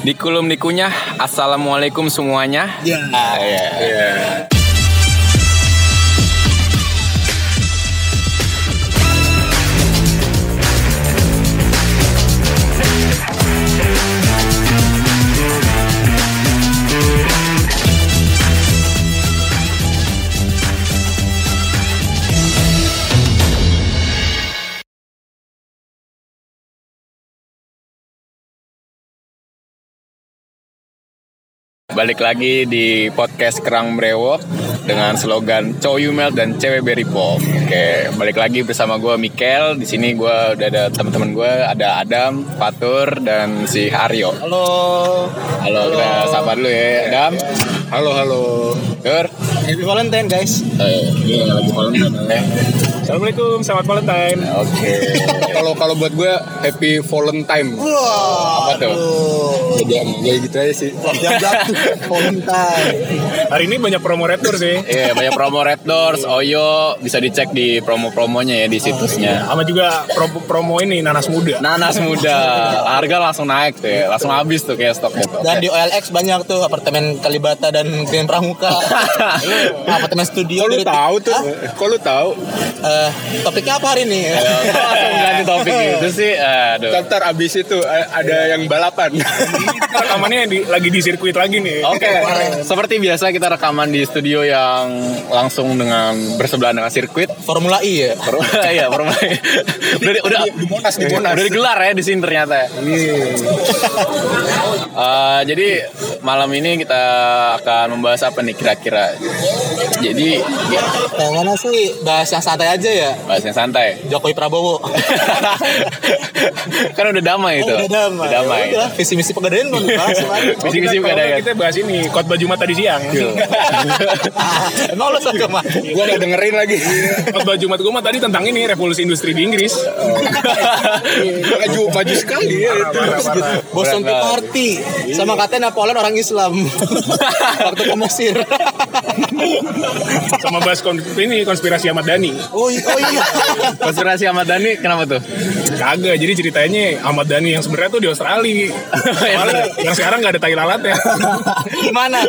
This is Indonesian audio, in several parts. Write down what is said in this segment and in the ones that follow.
Dikulum dikunyah, Assalamualaikum semuanya Ya. Ah, iya. Balik lagi di podcast Kerang Brewok dengan slogan Coyumel dan Cewek Berry Pop. Oke, balik lagi bersama gue Mikel. Di sini gue udah ada teman-teman gue, ada Adam, Fatur, dan si Aryo. Halo. Halo, kita sapa dulu ya, Adam. Halo, halo. Tur. Happy Valentine, guys. Eh, ini lagi Valentine ya. Assalamualaikum, selamat Valentine. Oke. Kalau kalau buat gue happy Valentine. Wah. Apa tuh? Jadi yang kayak gitu aja sih. Jam jatuh. Valentine. Hari ini banyak promo retur sih. Iya, banyak promo Red Doors, Oyo, bisa dicek di promo-promonya ya di situsnya. Sama juga pro- promo ini nanas muda. Nanas muda, harga langsung naik tuh ya, langsung habis tuh kayak stoknya tuh. Dan di OLX banyak tuh apartemen Kalibata dan Grand Pramuka. apartemen studio dari- tahu tuh? Lu tahu? Eh, topiknya apa hari ini? langsung ganti topik gitu sih, aduh. Ntar abis itu eh, ada yang balapan. Rekamannya di, lagi di sirkuit lagi nih. Oke, seperti biasa kita rekaman di studio yang langsung dengan bersebelahan dengan sirkuit. Formula E ya. Iya, Formula E. udah di- udah Di Monas, di Monas. udah digelar ya di sini ternyata. ya. Eh, jadi malam ini kita akan membahas apa nih kira-kira? Jadi ya, Yang mana sih bahas yang santai aja ya? bahas yang santai. Jokowi Prabowo. kan udah damai itu. Oh, udah damai. Udah damai. Ya udah, visi misi pegadaian mau dibahas ada kalau ya. Kita bahas ini khotbah Jumat tadi siang. Emang lo suka mah? gue gak dengerin lagi. khotbah Jumat gue mah tadi tentang ini revolusi industri di Inggris. maju maju sekali ya. itu. Boston Tea Party sama katanya Napoleon orang Islam waktu ke Mesir. Sama bahas kon- ini konspirasi Ahmad Dhani. oh, oh iya. Konspirasi Ahmad Dhani kenapa tuh? Kagak, jadi ceritanya Ahmad Dhani yang sebenarnya tuh di Australia. Malah yang sekarang nggak ada tai lalat ya. Di mana?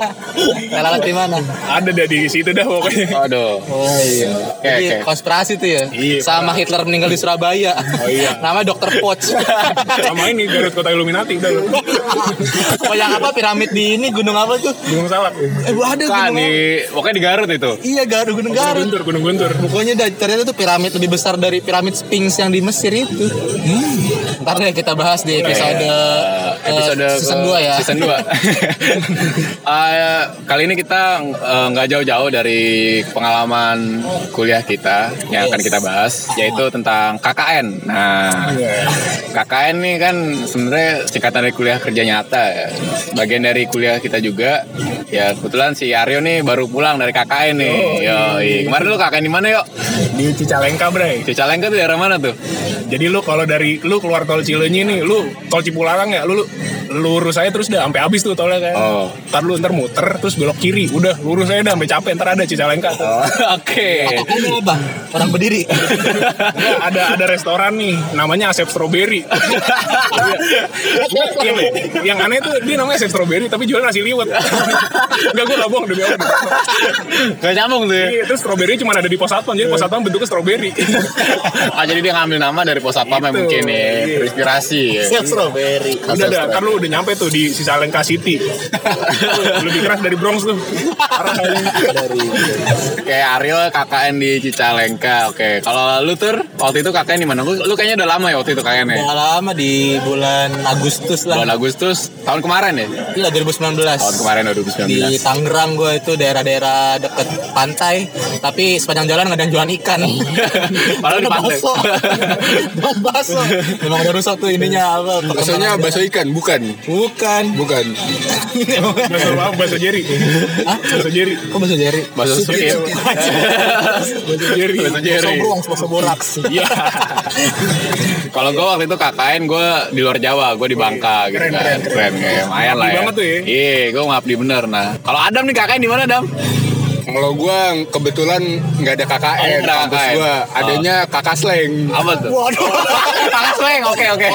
Lalat di mana? Ada dah di situ dah pokoknya. Aduh. Oh iya. Oke, Jadi oke. konspirasi tuh ya. Iya, Sama Hitler meninggal di Surabaya. Oh, iya. Namanya Dr. Poch. Sama ini Garut Kota Illuminati udah. oh yang apa piramid di ini gunung apa tuh? Gunung Salak. Eh ada Kan gunung. di pokoknya di Garut itu. Iya Garut gunung Garut. Guntur, Gunung Guntur. Pokoknya dah, ternyata tuh piramid lebih besar dari piramid Sphinx yang di Mesir itu. Hmm. Ntar deh kita bahas di episode Eh, eh, episode season ke- 2 ya. Season 2. Eh, kali ini kita eh, nggak jauh-jauh dari pengalaman kuliah kita yang akan kita bahas yaitu tentang KKN. Nah, KKN nih kan sebenarnya singkatan dari kuliah kerja nyata ya. Bagian dari kuliah kita juga. Ya kebetulan si Aryo nih baru pulang dari KKN nih. Yo, kemarin lu KKN di mana yuk? Di Cicalengka, Bray. Cicalengka tuh daerah mana tuh? Jadi lu kalau dari lu keluar tol Cileunyi nih, lu tol Cipularang ya, lu, lu lurus aja terus udah sampai habis tuh tolnya kan. Oh. Ntar lu ntar muter terus belok kiri, udah lurus aja udah sampai capek ntar ada Cicalengka. tuh. Oh, Oke. Ini apa? Orang berdiri. Enggak, ada ada restoran nih, namanya Asep Strawberry. yang, yang aneh tuh dia namanya Asep Strawberry tapi jual nasi liwet. Enggak gue gak bohong demi Allah. Gak nyambung tuh ya. Iya, terus strawberry cuma ada di pos satpam, jadi pos satpam bentuknya strawberry. Ah jadi dia ngambil nama dari pos satpam yang Gitu. mungkin ya Iya. terinspirasi ya. Siap strawberry. Udah dah, kan lu udah nyampe tuh di Cicalengka City. Lebih keras dari Bronx tuh. Kali. Kayak Aryo KKN di Cicalengka. Oke, kalau lu tur waktu itu KKN di mana? Lu, lu kayaknya udah lama ya waktu itu KKN ya. Udah lama di bulan Agustus lah. Bulan Agustus tahun kemarin ya. Iya 2019. Tahun kemarin 2019. Di Tangerang gue itu daerah-daerah deket pantai, tapi sepanjang jalan nggak ada yang jualan ikan. Padahal di pantai. bakso. Memang udah rusak tuh ininya apa? Baksonya bakso ikan, bukan. Bukan. Bukan. Bahasa apa? Bahasa Jerry. Bahasa Jerry. Kok bakso jari? Bakso sukir. Bahasa Jerry. Bakso Bakso Jerry. bruang, bakso boraks. Iya. Kalau gue waktu itu KKN gue di luar Jawa, gue di Bangka gitu Keren, kan. keren, Keren, kayak lumayan lah ya. banget tuh ya. Iya, gue ngabdi bener. Nah, kalau Adam nih KKN di mana Adam? Kalau gua kebetulan nggak ada Oh, KKN nggak ada kampus KKN. gua, adanya kakak slang. Apa tuh? Kakak slang, oke oke.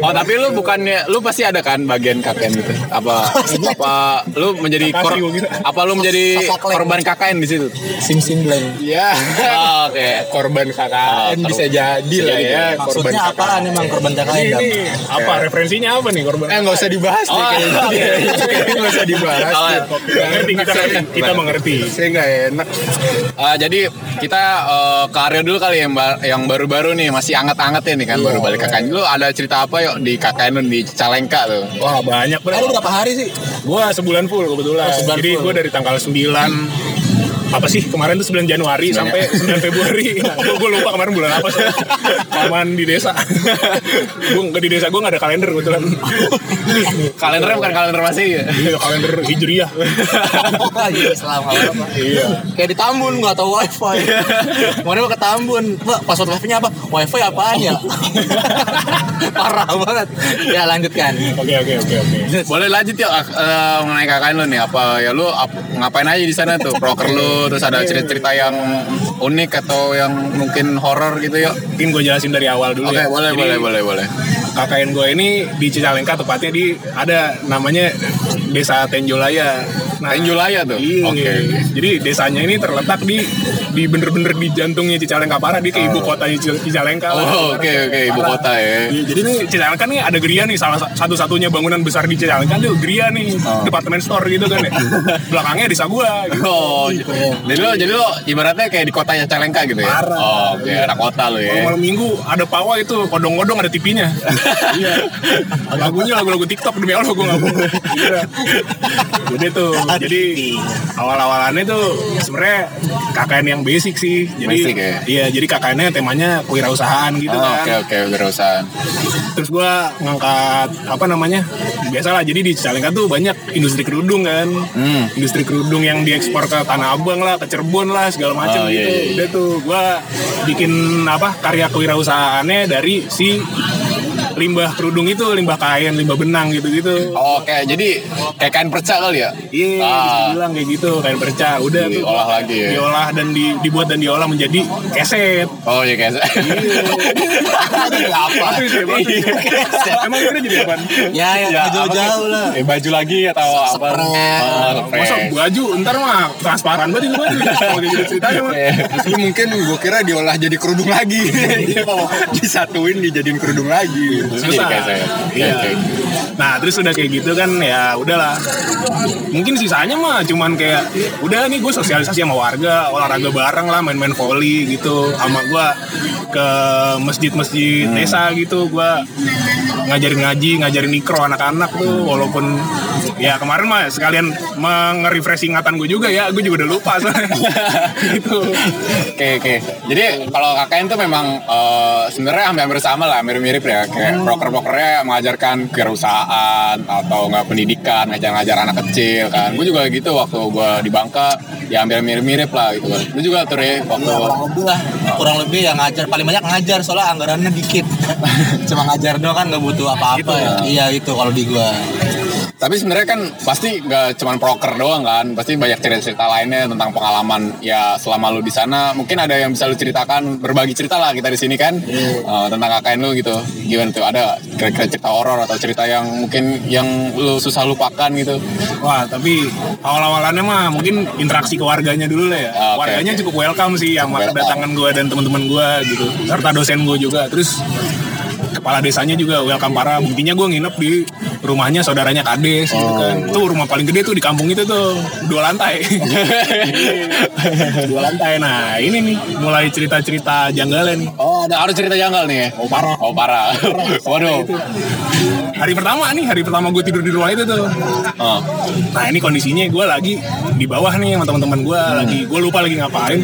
Oh tapi lu bukannya lu pasti ada kan bagian KKN gitu? Apa apa lu menjadi kor, apa lu menjadi korban KKN di situ? sim sim blank Iya. Oh, oke. korban KKN Oh, bisa jadi lah ya. Korban maksudnya KKN. apaan emang korban KKN? Ini apa referensinya apa nih korban? Eh nggak usah dibahas deh Oh, kayaknya. oke. Nggak usah dibahas. Oh, ngerti kita kita mengerti. Saya nggak enak. Ah, jadi kita eh, ke Aryo dulu kali yang, ba- yang baru-baru nih masih anget-anget ya nih kan baru balik KKN. Lu ada cerita apa yuk di KKN di Cicalengka tuh? Wah banyak lu berapa hari sih? Gua sebulan full kebetulan. Oh, sebulan Jadi full. gua dari tanggal 9 apa sih kemarin tuh 9 Januari sampai 9 Februari gue lupa kemarin bulan apa sih Paman di desa gue nggak di desa gue nggak ada kalender kebetulan Kalendernya bukan kalender masih ya? iya kalender hijriah Iya, selama apa? iya Kayak di Tambun nggak tahu wifi. Kemarin gua ke Tambun, Pak, password wifi-nya apa? Wifi apaan ya? Parah banget. Ya lanjutkan. oke oke oke oke Boleh lanjut ya eh, mengenai KKN lu nih apa ya lu ap- ngapain aja di sana tuh proker terus ada cerita-cerita yang unik atau yang mungkin horor gitu yuk. mungkin gue jelasin dari awal dulu Oke, ya boleh Jadi, boleh boleh boleh. KKN gue ini di Cicalengka tepatnya di ada namanya Desa Tenjolaya. Nah, Tenjolaya tuh? Iya. Oke. Jadi desanya ini terletak di di bener-bener di jantungnya Cicalengka parah di ke ibu kotanya Cic- Cicalengka. Oh, oke oke ibu Parah. kota ya. Iya, jadi nih Cicalengka nih ada geria nih salah sa- satu-satunya bangunan besar di Cicalengka tuh geria nih departemen store gitu kan ya. Belakangnya desa gua gitu. Oh, jadi lo jadi lo ibaratnya kayak di kotanya Calengka gitu ya? Parah. Oh, oke anak kota lo ya. malam minggu ada pawai itu kodong-kodong ada TV-nya. iya. Lagunya lagu-lagu TikTok demi Allah gue nggak mau. Jadi tuh, jadi awal-awalannya tuh sebenarnya KKN yang basic sih. Jadi Basic ya? iya, jadi KKN-nya temanya kewirausahaan gitu Oh, kan. Oke oke berusaha. Terus gue ngangkat apa namanya? Biasalah jadi di Cicalengka tuh banyak industri kerudung kan. Hmm. Industri kerudung yang diekspor ke Tanah Abang lah, ke Cirebon lah segala macam Oh, iya, gitu. iya, iya. Udah tuh gue bikin apa karya kewirausahaannya dari si limbah kerudung itu, limbah kain, limbah benang gitu-gitu. Oke, jadi kayak kain perca kali ya? Iya, bisa Ah. dibilang kayak gitu, kain perca. Udah tuh Diolah lagi ya? Diolah dan di- dibuat dan diolah menjadi keset. Oh iya kayak apa? Batu sih, batu. Emang ini jadi apa? Ya, ya, Ya, jauh-jauh lah. Eh, baju lagi atau apa? Oh, Masa baju ntar mah transparan banget itu baju. Kalau gitu ceritanya. Asli mungkin gue kira diolah jadi kerudung lagi. Disatuin dijadiin kerudung lagi. 是不是也该在你该 Nah terus udah kayak gitu kan ya udahlah. Mungkin sisanya mah cuman kayak udah nih gue sosialisasi sama warga olahraga bareng lah main-main volley gitu sama gue ke masjid-masjid Hmm. desa gitu gue ngajarin ngaji ngajarin mikro anak-anak tuh walaupun ya kemarin mah sekalian menge-refresh ingatan gue juga ya gue juga udah lupa soalnya gitu Oke oke. Jadi kalau KKN tuh memang eh, sebenarnya hampir-hampir sama lah, mirip-mirip ya. Kayak broker-brokernya mengajarkan kewirausahaan atau nggak pendidikan, ngajar-ngajar anak kecil kan. Gue juga gitu waktu gue di Bangka, ya hampir mirip-mirip lah gitu kan. Lu juga tuh ya waktu Ya, kurang lebih lah kurang lebih yang ngajar paling banyak ngajar soalnya anggarannya dikit cuma ngajar doang kan nggak butuh apa-apa Gitu ya. iya itu kalau di gua Tapi sebenarnya kan pasti nggak cuma proker doang kan, pasti banyak cerita-cerita lainnya tentang pengalaman ya selama lu di sana. Mungkin ada yang bisa lu ceritakan, berbagi cerita lah kita di sini kan Eh, tentang KKN lu gitu. Gimana tuh? Ada kira-kira cerita horor atau cerita yang mungkin yang lu susah lupakan gitu? Wah, tapi awal-awalannya mah mungkin interaksi keluarganya dulu lah ya. Ah, oke, Warganya oke. cukup welcome sih sama kedatangan gue dan teman-teman gue gitu. Serta dosen gue juga. Terus kepala desanya juga welcome parah. Buktinya gue nginep di rumahnya saudaranya Kades gitu Oh. kan. Tuh rumah paling gede tuh di kampung itu tuh. Dua lantai. Dua lantai. Nah, ini nih mulai cerita-cerita janggalnya nih. Oh, ada harus cerita janggal nih ya? Oh, parah. Oh, parah. Waduh. Hari pertama nih, hari pertama gue tidur di rumah itu tuh. Oh. Nah ini kondisinya gue lagi di bawah nih sama teman-teman gue lagi gue lupa lagi ngapain.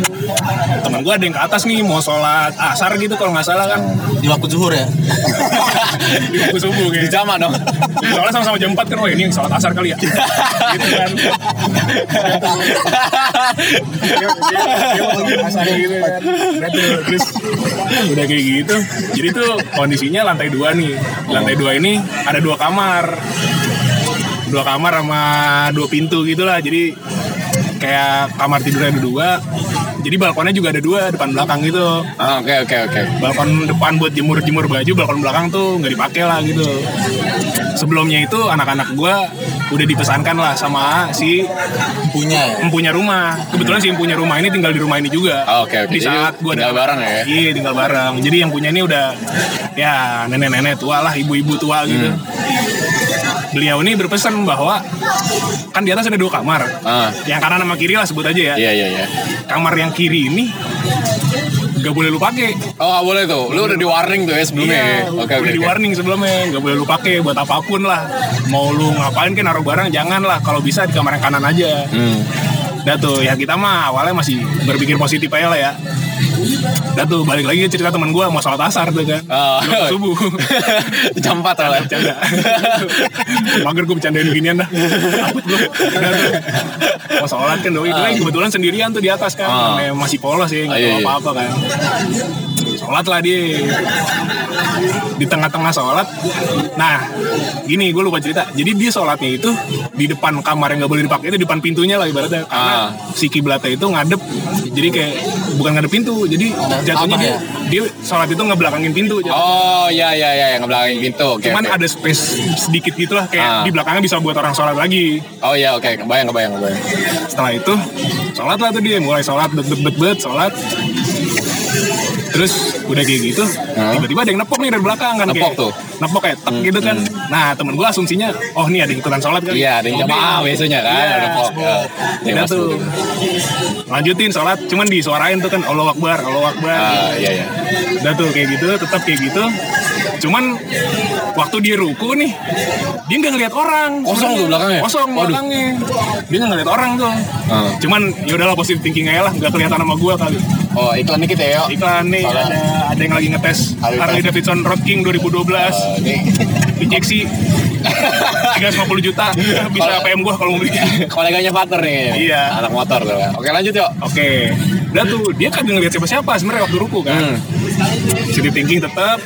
Teman gue ada yang ke atas nih mau sholat asar gitu kalau nggak salah kan di waktu zuhur ya di waktu subuh Di gitu. jama dong. Soalnya sama-sama jam 4 kan, oh ini sholat asar kali ya. gitu kan. Gitu kan. Udah tuh, Terus udah kayak gitu. Jadi tuh kondisinya lantai dua nih. Lantai dua ini ada dua kamar. Dua kamar sama dua pintu gitu lah. Jadi kayak kamar tidurnya ada dua jadi balkonnya juga ada dua depan belakang gitu Ah, Oke oke oke. balkon depan buat jemur-jemur baju balkon belakang tuh nggak dipakai lah gitu sebelumnya itu anak-anak gua udah dipesankan lah sama si punya ya empunya rumah kebetulan si empunya rumah ini tinggal di rumah ini juga Ah, oke, oke. di Jadi saat gua tinggal bareng ya? iya tinggal bareng jadi yang punya ini udah ya nenek-nenek tua lah ibu-ibu tua gitu Hmm. Beliau ini berpesan bahwa kan di atas ada dua kamar Ah. yang kanan sama kiri lah sebut aja ya Iya iya iya. kamar yang kiri ini gak boleh lu pakai Oh nggak boleh tuh. Lu udah di warning tuh ya sebelumnya. Iya, ya? Oke oke. udah di oke. warning sebelumnya nggak boleh lu pakai buat apa pun lah mau lu ngapain kan naruh barang jangan lah kalau bisa di kamar yang kanan aja Hmm. Udah tuh ya kita mah awalnya masih berpikir positif aja lah ya Udah tuh balik lagi cerita teman gue mau sholat asar tuh kan. Oh. Belum subuh. Jam 4 lah. Bercanda. Mager gue bercandain beginian dah. Takut gue Mau sholat kan doi. Doi kebetulan sendirian tuh di atas kan. Ah. Namanya Masih polos ya Ah, Gak iya, tahu iya. apa-apa kan Sholat lah dia Di tengah-tengah sholat Nah Gini gue lupa cerita Jadi dia sholatnya itu Di depan kamar yang gak boleh dipakai itu Di depan pintunya lah ibaratnya Karena Ah. si kiblatnya itu ngadep Jadi kayak Bukan ngadep pintu Jadi jatuhnya dia ya? Dia sholat itu ngebelakangin pintu jatuhnya. Oh iya iya iya yang ngebelakangin pintu. Oke. Cuman oke. ada space sedikit gitu lah kayak Ah. di belakangnya bisa buat orang sholat lagi. Oh iya oke. Kebayang kebayang kebayang. Setelah itu sholat lah tuh dia mulai sholat bet bet bet bet sholat. Terus udah kayak gitu, Ah. tiba-tiba ada yang nepok nih dari belakang kan Nepok kayak, tuh? nepok kayak tek gitu kan. Nah temen gue asumsinya, oh nih ada yang ikutan sholat kan? Iya ada yang jamaah biasanya kan. Iya. Ya. Yang Udah masuk. tuh, lanjutin sholat, cuman disuarain tuh kan Allah Akbar, Allah Akbar. Ah iya iya. Udah tuh kayak gitu, tetap kayak gitu. Cuman waktu dia ruku nih, dia nggak ngeliat orang. Kosong tuh belakangnya? Kosong Waduh. belakangnya. Dia nggak ngeliat orang tuh. Ah. Cuman ya udahlah positif thinking aja lah, nggak kelihatan sama gua kali. Oh iklan dikit ya yuk. Iklan nih ada ada yang lagi ngetes Harley Davidson Road King 2012 Eh, Ini injeksi 350 juta bisa Kalau- PM gua kalau mau beli. koleganya partner nih. Iya. Anak motor tuh. Oke lanjut yuk. Oke, udah tuh dia kagak ngeliat siapa-siapa sebenarnya waktu ruku kan. Hmm. Positive thinking tetap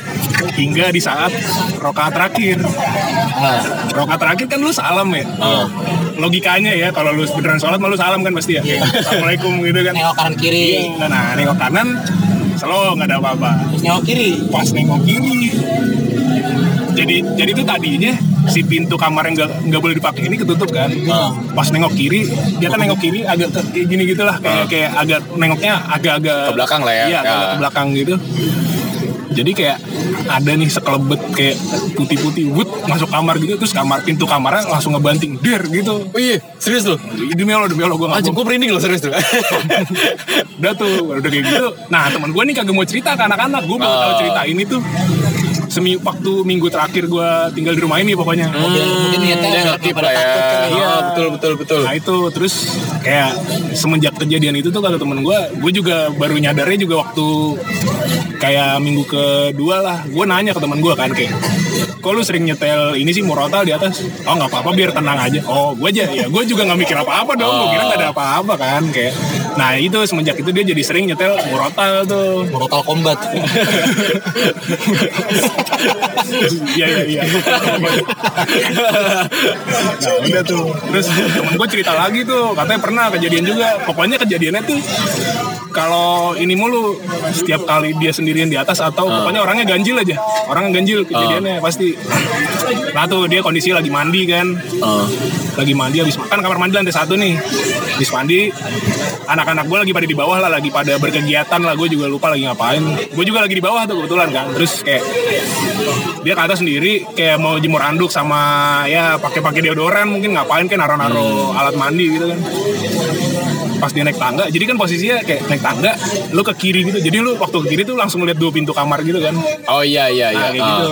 hingga di saat rokaat terakhir. nah Rokaat terakhir kan lu salam ya. Oh. Logikanya ya kalau lu beneran sholat malu salam kan pasti ya. Assalamualaikum gitu kan. nengok kanan kiri Nah, nah nengok kanan selalu nggak ada apa-apa. terus nengok kiri Pas nengok kiri. Jadi jadi itu tadinya si pintu kamar yang nggak boleh dipakai ini ketutup kan. Ah. Pas nengok kiri, dia kan nengok kiri agak ke- kayak gini gitulah kayak kayak agak nengoknya agak-agak Ke belakang lah ya. Iya, Ya. ke belakang gitu. Jadi kayak ada nih sekelebet kayak putih-putih wut masuk kamar gitu terus kamar pintu kamarnya langsung ngebanting der gitu. Oh iya serius lu. Demi Allah demi Allah gue Anjing gue merinding loh serius tuh. udah tuh udah kayak gitu nah teman gue nih kagak mau cerita ke anak-anak gue mau tahu Oh. cerita ini tuh semi waktu minggu terakhir gue tinggal di rumah ini pokoknya mungkin mungkin niatnya biar ngerti pada ya. takut ya. Oh, betul betul betul. Nah itu terus kayak semenjak kejadian itu tuh kata temen gue, gue juga baru nyadarnya juga waktu kayak minggu kedua lah, gue nanya ke temen gue kan kayak, kok lu sering nyetel ini sih murotal di atas? Oh nggak apa-apa biar tenang aja. Oh gue aja ya, gue juga nggak mikir apa-apa dong, gue kira nggak ada apa-apa kan kayak. Nah itu semenjak itu dia jadi sering nyetel murotal tuh. Mortal Kombat Iya iya iya. nah udah tuh. Terus temen gue cerita lagi tuh, katanya pernah kejadian juga. Pokoknya kejadiannya tuh kalau ini mulu setiap kali dia sendirian di atas atau pokoknya orangnya ganjil aja. Orangnya ganjil kejadiannya pasti. Nah tuh dia kondisi lagi mandi kan. Oh. Lagi mandi habis makan kamar mandi lantai satu nih. Habis mandi anak-anak gue lagi pada di bawah lah lagi pada berkegiatan lah gue juga lupa lagi ngapain gue juga lagi di bawah tuh kebetulan kan terus kayak dia ke atas sendiri kayak mau jemur anduk sama ya pakai-pakai deodoran mungkin ngapain kan naro-naro alat mandi gitu kan pas dia naik tangga jadi kan posisinya kayak naik tangga lu ke kiri gitu jadi lu waktu ke kiri tuh langsung lihat dua pintu kamar gitu kan Oh iya iya iya. nah kayak Ah. gitu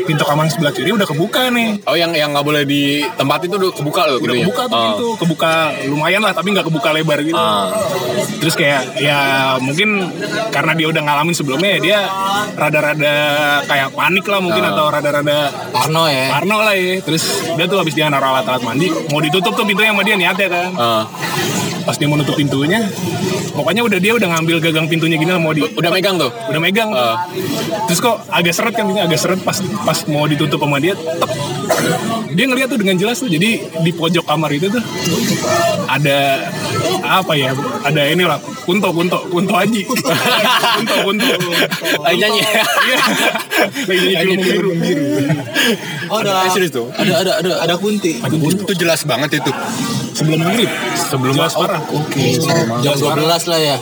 pintu kamar sebelah kiri udah kebuka nih Oh yang yang nggak boleh di tempat itu udah kebuka loh udah kebuka tuh Oh. pintu kebuka lumayan lah tapi nggak kebuka lebar gitu Ah. terus kayak ya mungkin karena dia udah ngalamin sebelumnya ya dia rada-rada kayak panik lah mungkin Ah. atau rada-rada Parno ya parno lah ya terus dia tuh habis dia naruh alat-alat mandi mau ditutup tuh pintunya sama dia niatnya kan Ah. pas dia mau nutup pintunya pokoknya udah dia udah ngambil gagang pintunya gini lah mau di Udah megang tuh. udah megang Ah. terus kok agak seret kan ini agak seret pas pas mau ditutup sama dia tek. dia ngeliat tuh dengan jelas tuh jadi di pojok kamar itu tuh ada apa ya ada ini lah kunto kunto kunto aji kunto kunto Lagi nyanyi. Iya. lagi nyanyi film biru Oh, ada. Serius tuh? Ada ada ada ada kunti. Itu jelas banget itu. Sebelum maghrib sebelum jelas parah Oke, jam 12 lah ya.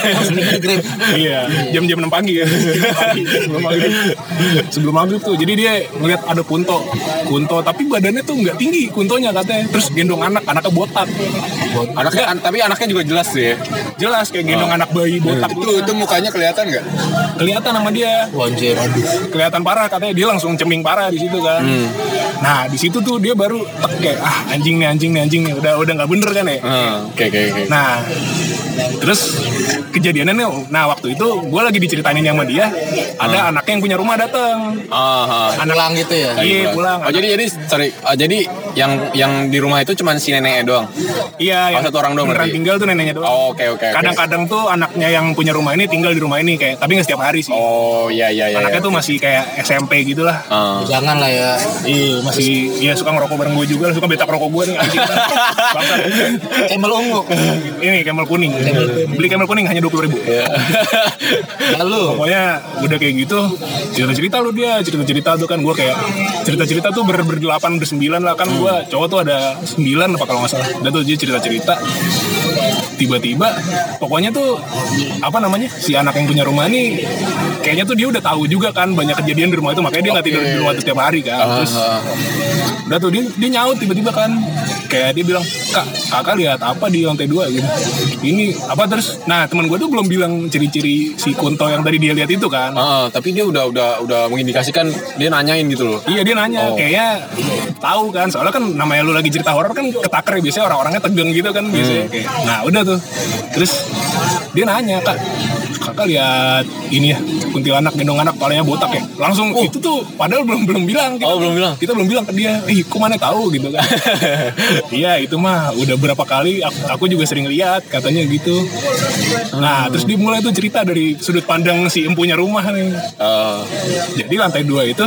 Grab. iya. Jam-jam 6 pagi. Ya sebelum maghrib. Sebelum maghrib tuh. Jadi dia ngeliat ada kunto. Kunto tapi badannya tuh nggak tinggi kuntonya katanya. Terus gendong anak. Anaknya botak. Anaknya, an- tapi anaknya juga jelas sih ya. jelas kayak gendong anak bayi botak. Itu itu mukanya kelihatan nggak? kelihatan sama dia. Wanjir. kelihatan parah. Katanya dia langsung ceming parah di situ kan nah di situ tuh dia baru kayak ah anjing nih anjing nih anjing nih udah udah nggak bener kan ya Hmm, Oke oke oke. Nah, terus kejadiannya nih, nah waktu itu gue lagi diceritain sama dia, ada anaknya yang punya rumah datang. Ah, ah. Pulang gitu ya. Iya pulang. Oh jadi jadi sorry. Ah, jadi yang yang di rumah itu cuma si neneknya doang. iya, oh, satu orang doang beneran berarti? tinggal tuh neneknya doang. Oh, oke oke. oke. Kadang-kadang tuh anaknya yang punya rumah ini tinggal di rumah ini kayak, tapi nggak setiap hari sih. Oh iya iya iya. Anaknya tuh masih kayak SMP gitu lah. Ah. Jangan lah ya. Iya, masih ya suka ngerokok bareng gue juga, suka betak rokok gue nih anjing. Bangsat. Camel ungu. Ini camel kuning. Beli camel kuning hanya dua puluh ribu. Lalu. Pokoknya udah kayak gitu cerita-cerita lu dia cerita-cerita tuh kan gue kayak cerita-cerita tuh ber berdelapan bersembilan lah kan gue cowok tuh ada sembilan apa kalau nggak salah. Udah tuh dia cerita-cerita. Tiba-tiba pokoknya tuh apa namanya si anak yang punya rumah nih kayaknya tuh dia udah tahu juga kan banyak kejadian di rumah itu. Makanya dia nggak tidur di rumah itu setiap hari kan. Terus Ah, udah tuh dia dia nyaut tiba-tiba kan kayak dia bilang kak kakak lihat apa di lantai dua gitu ini apa terus nah teman gue tuh belum bilang ciri-ciri si Kunto yang tadi dia lihat itu kan Ah, tapi dia udah udah udah mengindikasikan dia nanyain gitu loh. Iya dia nanya, Oh. kayaknya tahu kan, soalnya kan namanya lu lagi cerita horor kan ketaker ya biasanya orang-orangnya tegang gitu kan biasanya. Kayak, nah udah tuh, terus dia nanya kak, kakak lihat ini ya kuntilanak gendong anak palanya botak ya, langsung itu tuh padahal belum belum bilang. Kita, Oh, belum bilang? Kita belum bilang ke dia, ih kok mana tahu gitu kan? Iya itu mah udah berapa kali aku, aku juga sering lihat katanya gitu. Nah terus dia mulai tuh cerita dari sudut pandang si empunya rumah nih. Ah, Jadi lantai dua itu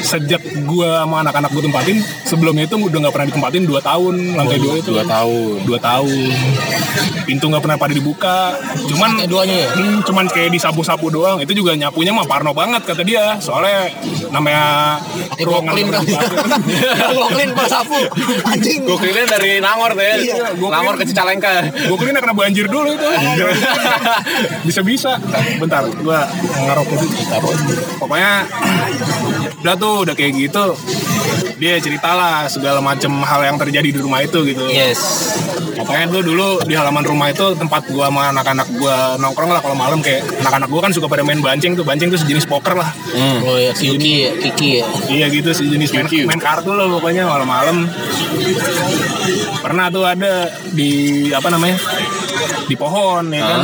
sejak gua sama anak-anak gue tempatin sebelumnya itu udah nggak pernah ditempatin dua tahun lantai dua itu dua tahun. dua tahun pintu nggak pernah pada dibuka cuman Lantai duanya ya? Hmm, cuman kayak disapu-sapu doang itu juga nyapunya mah parno banget kata dia soalnya namanya Pakai Brooklyn kan. Brooklyn pas sapu. Anjing. Dari Nangor tuh ya. Iya, gua Nangor ke Cicalengka. gue kira kena banjir dulu itu bisa-bisa bentar gua ngerokok dulu pokoknya udah tuh udah kayak gitu dia cerita lah segala macam hal yang terjadi di rumah itu gitu Yes. Pokoknya tuh dulu di halaman rumah itu tempat gua sama anak-anak gua nongkrong lah kalau malam kayak anak-anak gua kan suka pada main bancing tuh bancing tuh sejenis poker lah. Oh ya, si Yuki ya, Kiki ya. iya gitu sejenis main, main kartu lah pokoknya malam-malam. Pernah tuh ada di apa namanya di pohon ya kan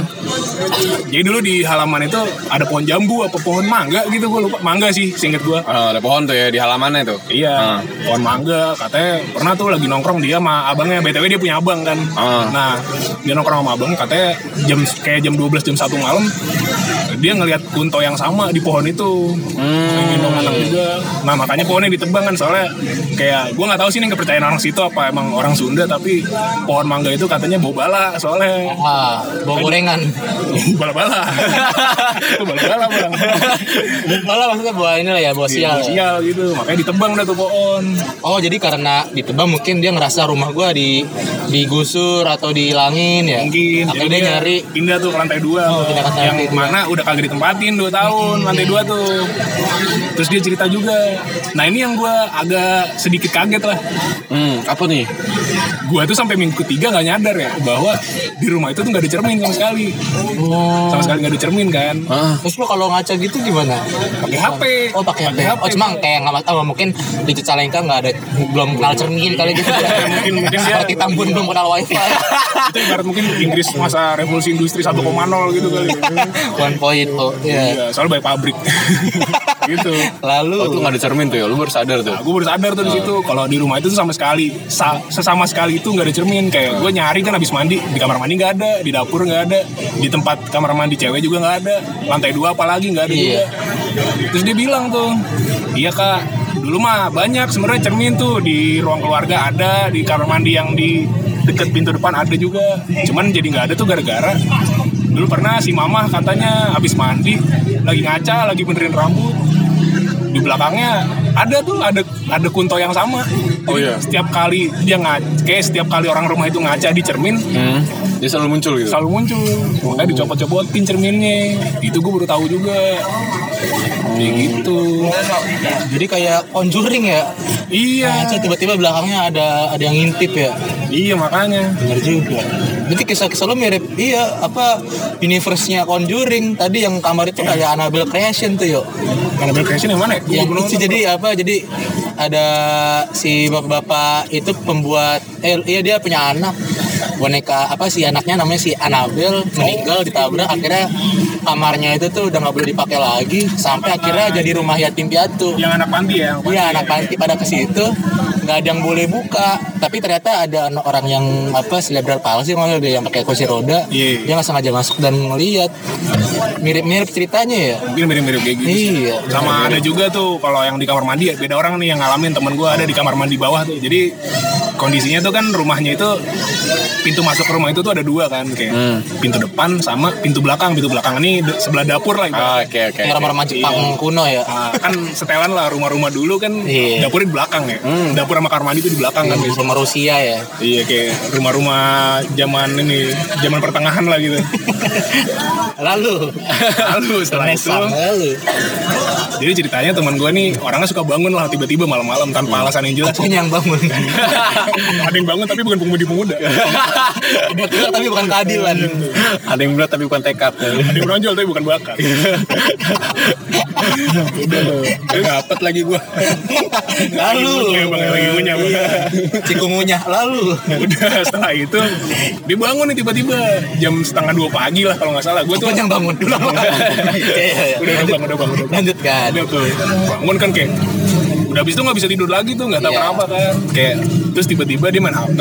jadi dulu di halaman itu ada pohon jambu apa pohon mangga gitu gua lupa mangga sih singkat gua Ah, ada pohon tuh ya di halamannya tuh. Iya, Ah. pohon mangga katanya pernah tuh lagi nongkrong dia sama abangnya BTW dia punya abang kan. Ah. Nah, dia nongkrong sama abang katanya jam kayak jam 12 jam 1 malam dia ngelihat kunto yang sama di pohon itu. Hmm. Anak juga. Nah, makanya pohonnya ditebang kan soalnya kayak gua nggak tahu sih ini kepercayaan orang situ apa emang orang Sunda tapi pohon mangga itu katanya bau bala soalnya Ah, bawa gorengan. bala-bala. itu bala-bala, Bang. Malah maksudnya bawa ini lah ya, bawa sial. ya. Sial gitu, makanya ditebang dah tuh pohon. Oh jadi karena ditebang mungkin dia ngerasa rumah gua di digusur atau dihilangin ya. mungkin Atau Jadi dia nyari pindah tuh ke lantai dua Oh, pindah ke lantai yang dua. mana udah kagak ditempatin dua tahun lantai dua tuh terus dia cerita juga nah ini yang gue agak sedikit kaget lah Hmm, apa nih? gue tuh sampai minggu ketiga nggak nyadar ya bahwa di rumah itu tuh nggak ada cermin sama sekali Oh. sama sekali nggak ada cermin kan Ah, Terus lo kalau ngaca gitu gimana? pakai HP Oh pakai HP. Oh cuma kayak nggak oh, mungkin di Cicalengka nggak ada belum kenal cermin kali gitu. mungkin mungkin dia Seperti Tambun belum kenal wifi. itu ibarat mungkin Inggris masa revolusi industri 1,0 gitu kali One point oh. Iya. Iya, soalnya banyak pabrik gitu Lalu oh, tuh nggak ada cermin tuh ya. Lu baru sadar tuh. Nah, gue baru sadar tuh di situ kalau di rumah itu tuh sama sekali sa- sesama sekali itu nggak ada cermin kayak gue nyari kan habis mandi di kamar mandi nggak ada di dapur nggak ada di tempat kamar mandi cewek juga nggak ada lantai dua apalagi nggak ada Iya. juga terus dia bilang tuh iya kak dulu mah banyak sebenarnya cermin tuh di ruang keluarga ada di kamar mandi yang di deket pintu depan ada juga cuman jadi nggak ada tuh gara-gara dulu pernah si mama katanya habis mandi lagi ngaca lagi benerin rambut di belakangnya ada tuh ada ada kunto yang sama Oh, iya. setiap kali dia ngaca kayak setiap kali orang rumah itu ngaca di cermin Hmm. Dia selalu muncul gitu. selalu muncul makanya dicopot-copotin cerminnya itu gue baru tahu juga kayak gitu Jadi kayak conjuring ya. iya Nah, tiba-tiba belakangnya ada ada yang ngintip ya. iya makanya Bener juga. Berarti kisah-kisah lo mirip iya apa universe-nya Conjuring tadi yang kamar itu kayak Annabelle Creation tuh yuk. Annabelle Creation yang mana ya? Gua nonton, jadi apa? Jadi ada si bapak-bapak itu pembuat eh iya dia punya anak boneka apa sih anaknya namanya si Annabelle meninggal ditabrak akhirnya kamarnya itu tuh udah nggak boleh dipakai lagi sampai akhirnya jadi rumah yatim piatu. Yang anak panti ya. Iya anak panti pada ke situ nggak ada yang boleh buka. Tapi ternyata ada an- orang yang apa cerebral palsy maksudnya dia yang pakai kursi roda. Iya. dia nggak sengaja masuk dan ngeliat. Mirip-mirip ceritanya ya? Mungkin mirip-mirip kayak gitu iya. Sama ada juga tuh kalau yang di kamar mandi ya beda orang nih yang ngalamin temen gue ada di kamar mandi bawah tuh. Jadi kondisinya tuh kan rumahnya itu pintu masuk ke rumah itu tuh ada dua kan kayak Hmm. pintu depan sama pintu belakang. Pintu belakang ini sebelah dapur lah. Ah, Oke oke. rumah-rumah Jepang kuno ya. Ah, kan setelan lah rumah-rumah dulu kan Iya. dapurnya di belakang ya. Dapur sama kamar mandi itu di belakang kan. biasanya. rumah Rusia ya. Iya kayak rumah-rumah zaman ini zaman pertengahan lah gitu. Lalu. Lalu setelah itu. lalu. Jadi ceritanya teman gue nih orangnya suka bangun lah tiba-tiba malam-malam tanpa alasan yang jelas. Apanya yang bangun ada yang bangun tapi bukan pemudi-pemuda Betul, tapi bukan keadilan. Ada yang berat tapi bukan tekad. ada yang menonjol tapi bukan bakat. Dapet lagi gua. lalu. Iya, lagi ngunyah, cikungunya lalu. Udah setelah itu dia bangun nih tiba-tiba. Jam setengah dua pagi lah kalau nggak salah. Gue tuh yang bangun. Dulu Iya, iya, iya. udah udah bang udah bang udah. Bang lanjutkan. Udah tuh. Bangun kan kayak udah habis itu nggak bisa tidur lagi tuh nggak tahu Iya. kenapa kan. Kayak terus tiba-tiba dia main HP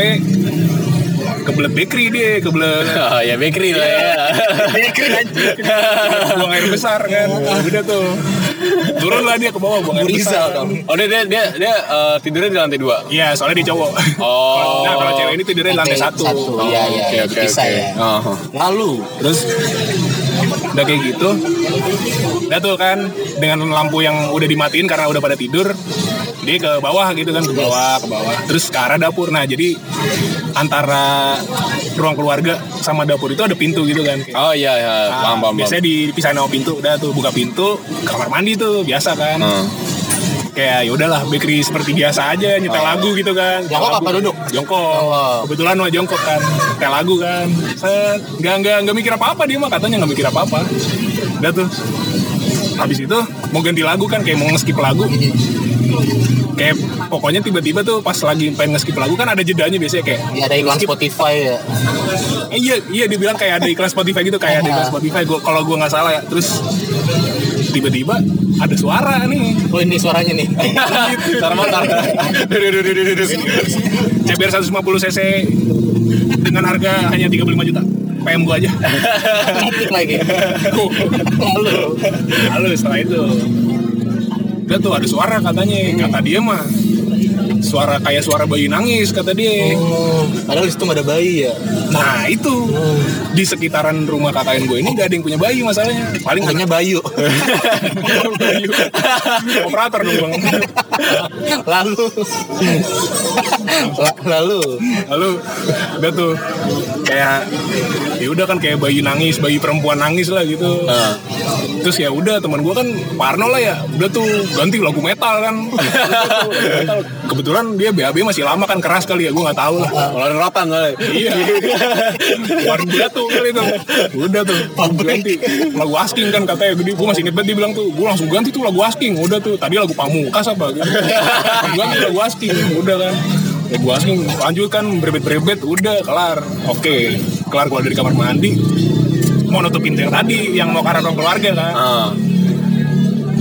kebelet bakery dia kebelet. Oh ya bakery lah ya. buang air besar kan. Udah tuh. Turun lah dia ke bawah buang air besar. Oh dia dia dia, dia eh, tidurnya di lantai dua. Iya, soalnya dia cowok. Oh. Nah, kalau cewek ini tidurnya di lantai satu. iya iya Oke oke bisa ya. Lalu Terus udah kayak gitu. Udah tuh kan dengan lampu yang udah dimatiin karena udah pada tidur. Dia ke bawah gitu kan, ke bawah, ke bawah. Terus ke arah dapur. Nah, jadi antara ruang keluarga sama dapur itu ada pintu gitu kan. Oh iya iya Nah, paham paham. biasanya dipisahin sama pintu udah tuh buka pintu kamar mandi tuh biasa kan Hmm. Kayak ya udahlah bakery seperti biasa aja nyetel lagu gitu kan. Jongkok apa duduk? jongkok. Oh. kebetulan mah jongkok kan nyetel lagu kan. Set nggak nggak nggak mikir apa apa dia mah katanya nggak mikir apa apa udah tuh. Habis itu mau ganti lagu kan kayak mau nge-skip lagu. Kayak pokoknya tiba-tiba tuh pas lagi pengen nge-skip lagu kan ada jedanya biasanya kayak ya ada iklan skip. Spotify ya. Eh, iya iya dibilang kayak ada iklan Spotify gitu kayak ada iklan Spotify. Gua kalau gua nggak salah ya terus tiba-tiba ada suara nih. Oh ini suaranya nih. Ntar motor. CBR 150 cc dengan harga hanya 35 juta. PM gua aja. Lagi. Lalu. Lalu setelah itu. Udah tuh ada suara katanya. Kata dia mah suara kayak suara bayi nangis kata dia. Oh, padahal di situ nggak ada bayi ya? Nah itu. Di sekitaran rumah KKN gue ini gak ada yang punya bayi masalahnya. Paling hanya Bayu. Bayi operator dong bang. Lalu. La- lalu. Lalu udah tuh kayak ya udah kan kayak bayi nangis bayi perempuan nangis lah gitu. Ah. terus ya udah teman gue kan Parno lah ya. Udah tuh ganti lagu metal kan. Kebetulan dia BAB masih lama kan keras kali ya gue nggak tahu lah. Kalau ada rotan soalnya. iya. Keluarin batu kali tuh udah tuh ganti. Lagu asking kan katanya gue gue masih inget banget dia bilang tuh gue langsung ganti tuh lagu asking. Udah tuh tadi lagu pamungkas apa gitu. Gue ganti lagu asking. Udah kan. Lagu asking lanjut kan berebet-berebet udah kelar. Oke kelar keluar dari kamar mandi mau nutup pintu yang tadi yang mau ruang keluarga kan Ah.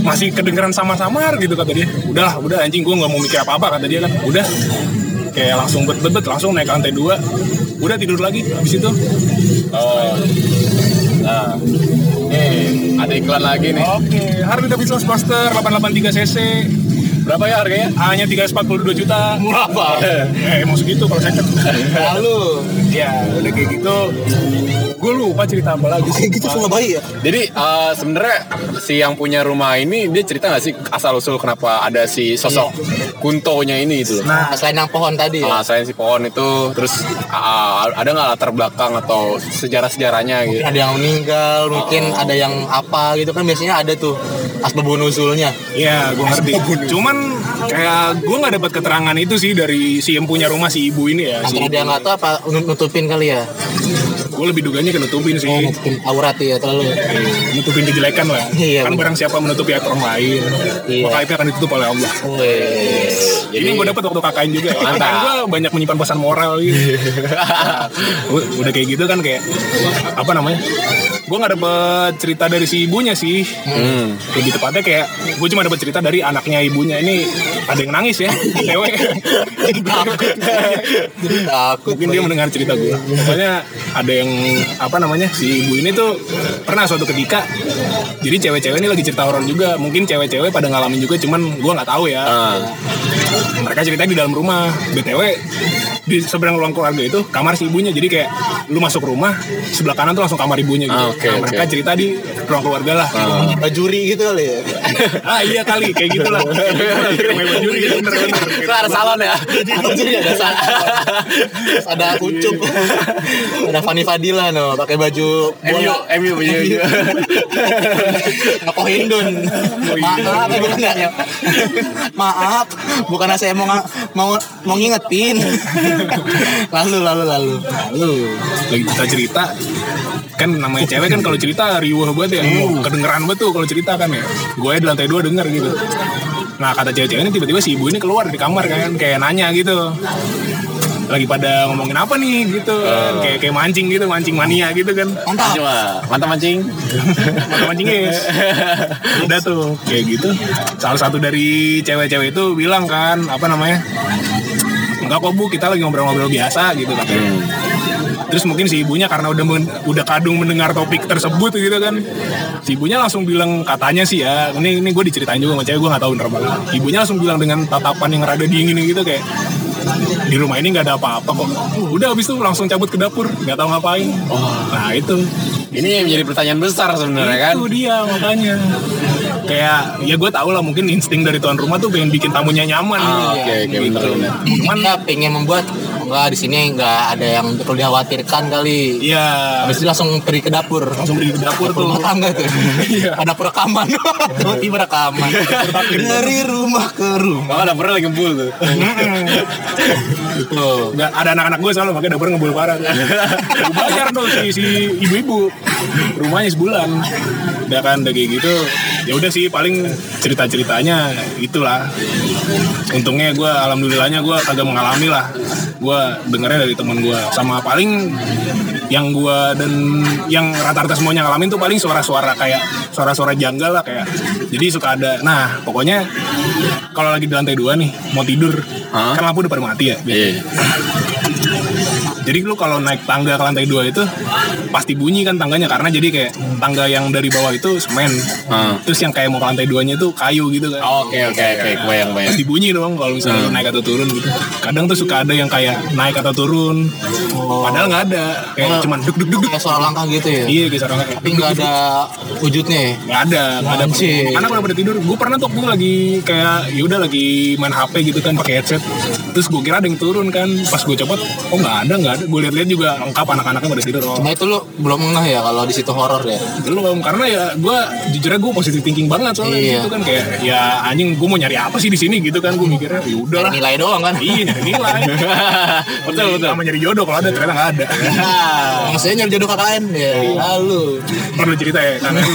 masih kedengeran sama-samar gitu kata dia udahlah udah anjing gue nggak mau mikir apa-apa kata dia kan udah kayak langsung bet bet bet langsung naik ke lantai dua udah tidur lagi habis itu Oh. Nah. Nih, ada iklan lagi nih. oke Harley Davidson Sportster 883 cc Berapa ya harganya? hanya 342 juta Murah banget. eh emang segitu kalau second Lalu ya udah kayak gitu gue lupa cerita apa lagi sih gitu semua bayi ya. Jadi eh, sebenarnya si yang punya rumah ini dia cerita nggak sih asal usul kenapa ada si sosok kuntonya ini gitu loh. nah Selain yang pohon tadi ya. Ah, selain si pohon itu terus ah, ada nggak latar belakang atau sejarah-sejarahnya gitu? Ada yang meninggal, mungkin ada yang apa gitu kan biasanya ada tuh asbab nusulnya. Iya, gue ngerti. Cuman kayak gue nggak dapat keterangan itu sih dari si yang punya rumah si ibu ini ya. Si Antara dia nggak tahu apa nutupin kali ya. gue lebih duganya ke nutupin sih. Oh, nutupin aurat ya terlalu. Nutupin kejelekan lah. Iya, kan bener. barang siapa menutupi aib orang lain, Iya. maka aibnya akan ditutup oleh Allah. Jadi yang gue dapat waktu KKN juga. ya. KKN gue banyak menyimpan pesan moral gitu. Nah, u- udah kayak gitu kan kayak apa namanya? Gue nggak dapet cerita dari si ibunya sih. Hmm. Lebih tepatnya kayak gue cuma dapat cerita dari anaknya ibunya ini ada yang nangis ya, cewek. Jadi takut. Mungkin dia mendengar cerita gue. Pokoknya ada yang apa namanya si ibu ini tuh pernah suatu ketika. Jadi cewek-cewek ini lagi cerita horor juga. Mungkin cewek-cewek pada ngalamin juga, cuman gue nggak tahu ya. Ah. Mereka cerita di dalam rumah. btw di seberang ruang keluarga itu kamar si ibunya. Jadi kayak lu masuk rumah sebelah kanan tuh langsung kamar ibunya gitu. Ah, oke, nah, oke. mereka cerita di ruang keluarga lah. Bajuri gitu kali ya. ah iya kali kayak gitulah. Kayak gitulah, main baju gitu. Itu ada salon ya? Bajuri ada sa- ada ucup. ada Fanny Fadila no pakai baju MU. MU punya Ngepohin Dun. Maaf, eh, bukan ya. Maaf, bukan saya mau mau mau ngingetin. lalu lalu lalu. Lalu. Lagi cerita cerita kan namanya cewek kan kalau cerita riuh banget ya. Kedengeran banget tuh kalau cerita kan ya. Gue di lantai dua denger gitu. Nah kata cewek-cewek ini tiba-tiba si ibu ini keluar dari kamar kan kayak nanya gitu. Lagi pada ngomongin apa nih gitu. Kan. kayak kayak mancing gitu mancing mania gitu kan. Mantap. Coba, mantap mancing. mata mancing guys udah tuh kayak gitu. Salah satu dari cewek-cewek itu bilang kan apa namanya enggak kok bu kita lagi ngobrol-ngobrol biasa gitu katanya terus mungkin si ibunya karena udah men- udah kadung mendengar topik tersebut gitu kan. Si ibunya langsung bilang katanya sih ya ini ini gue diceritain juga sama cewek gue nggak tahu bener banget ibunya langsung bilang dengan tatapan yang rada dingin gitu kayak di rumah ini nggak ada apa-apa kok. Udah habis itu langsung cabut ke dapur nggak tahu ngapain. Nah itu. Ini yang menjadi pertanyaan besar sebenarnya kan. itu dia makanya kayak ya gue tau lah mungkin insting dari tuan rumah tuh pengen bikin tamunya nyaman Ah, gitu. oke, oke, Gitu. bener, cuman Dia pengen membuat enggak di sini enggak ada yang perlu dikhawatirkan kali. ya Habis itu langsung pergi ke dapur. langsung pergi ke dapur tuh rumah tangga tuh. Iya. Ada perekaman. Tiba-tiba rekaman. Dari rumah ke rumah. Maka dapurnya lagi ngebul tuh. Tuh. nggak ada anak-anak gue selalu makanya dapur ngebul parah Gue bayar tuh si, si ibu-ibu rumahnya sebulan udah kan udah kayak gitu ya udah sih paling cerita-ceritanya itulah. Untungnya gue alhamdulillahnya gue kagak mengalami lah. Gue dengernya dari temen gue sama paling yang gue dan yang rata-rata semuanya ngalamin tuh paling suara-suara kayak suara-suara janggal lah kayak jadi suka ada. Nah pokoknya kalau lagi di lantai dua nih mau tidur Hah? kan lampu udah pada mati ya Iya. Jadi lu kalau naik tangga ke lantai dua itu pasti bunyi kan tangganya karena jadi kayak tangga yang dari bawah itu semen. Ah. Terus yang kayak mau ke lantai duanya itu kayu gitu kan. Oke oke oke, bayang bayang. Pasti bunyi dong kalau misalnya lu naik atau turun gitu. Kadang tuh suka ada yang kayak naik atau turun. Padahal nggak ada. Kayak cuman duk duk duk duk. Kayak suara langkah gitu ya. Iya kayak seorang kayak Tapi nggak ada wujudnya ya. Nggak ada, nggak ada. Anak udah pada tidur. Gue pernah tuh gue lagi kayak ya udah lagi main HP gitu kan pakai headset. Terus gue kira ada yang turun kan. Pas gue copot, oh nggak ada nggak ada. Gue lihat-lihat juga lengkap anak-anaknya pada tidur. Oh, Cuma itu lu belum ngeh ya kalau di situ horor ya. belum karena ya gue jujurnya gue positive thinking banget soalnya Iya. gitu kan kayak ya anjing gue mau nyari apa sih di sini gitu kan gue mikirnya ya Dari nilai doang kan. iya nyari nilai betul betul. sama nyari jodoh kalau ada ternyata nggak ada Maksudnya nyari jodoh KKN ya. Lalu. perlu cerita ya karena lu,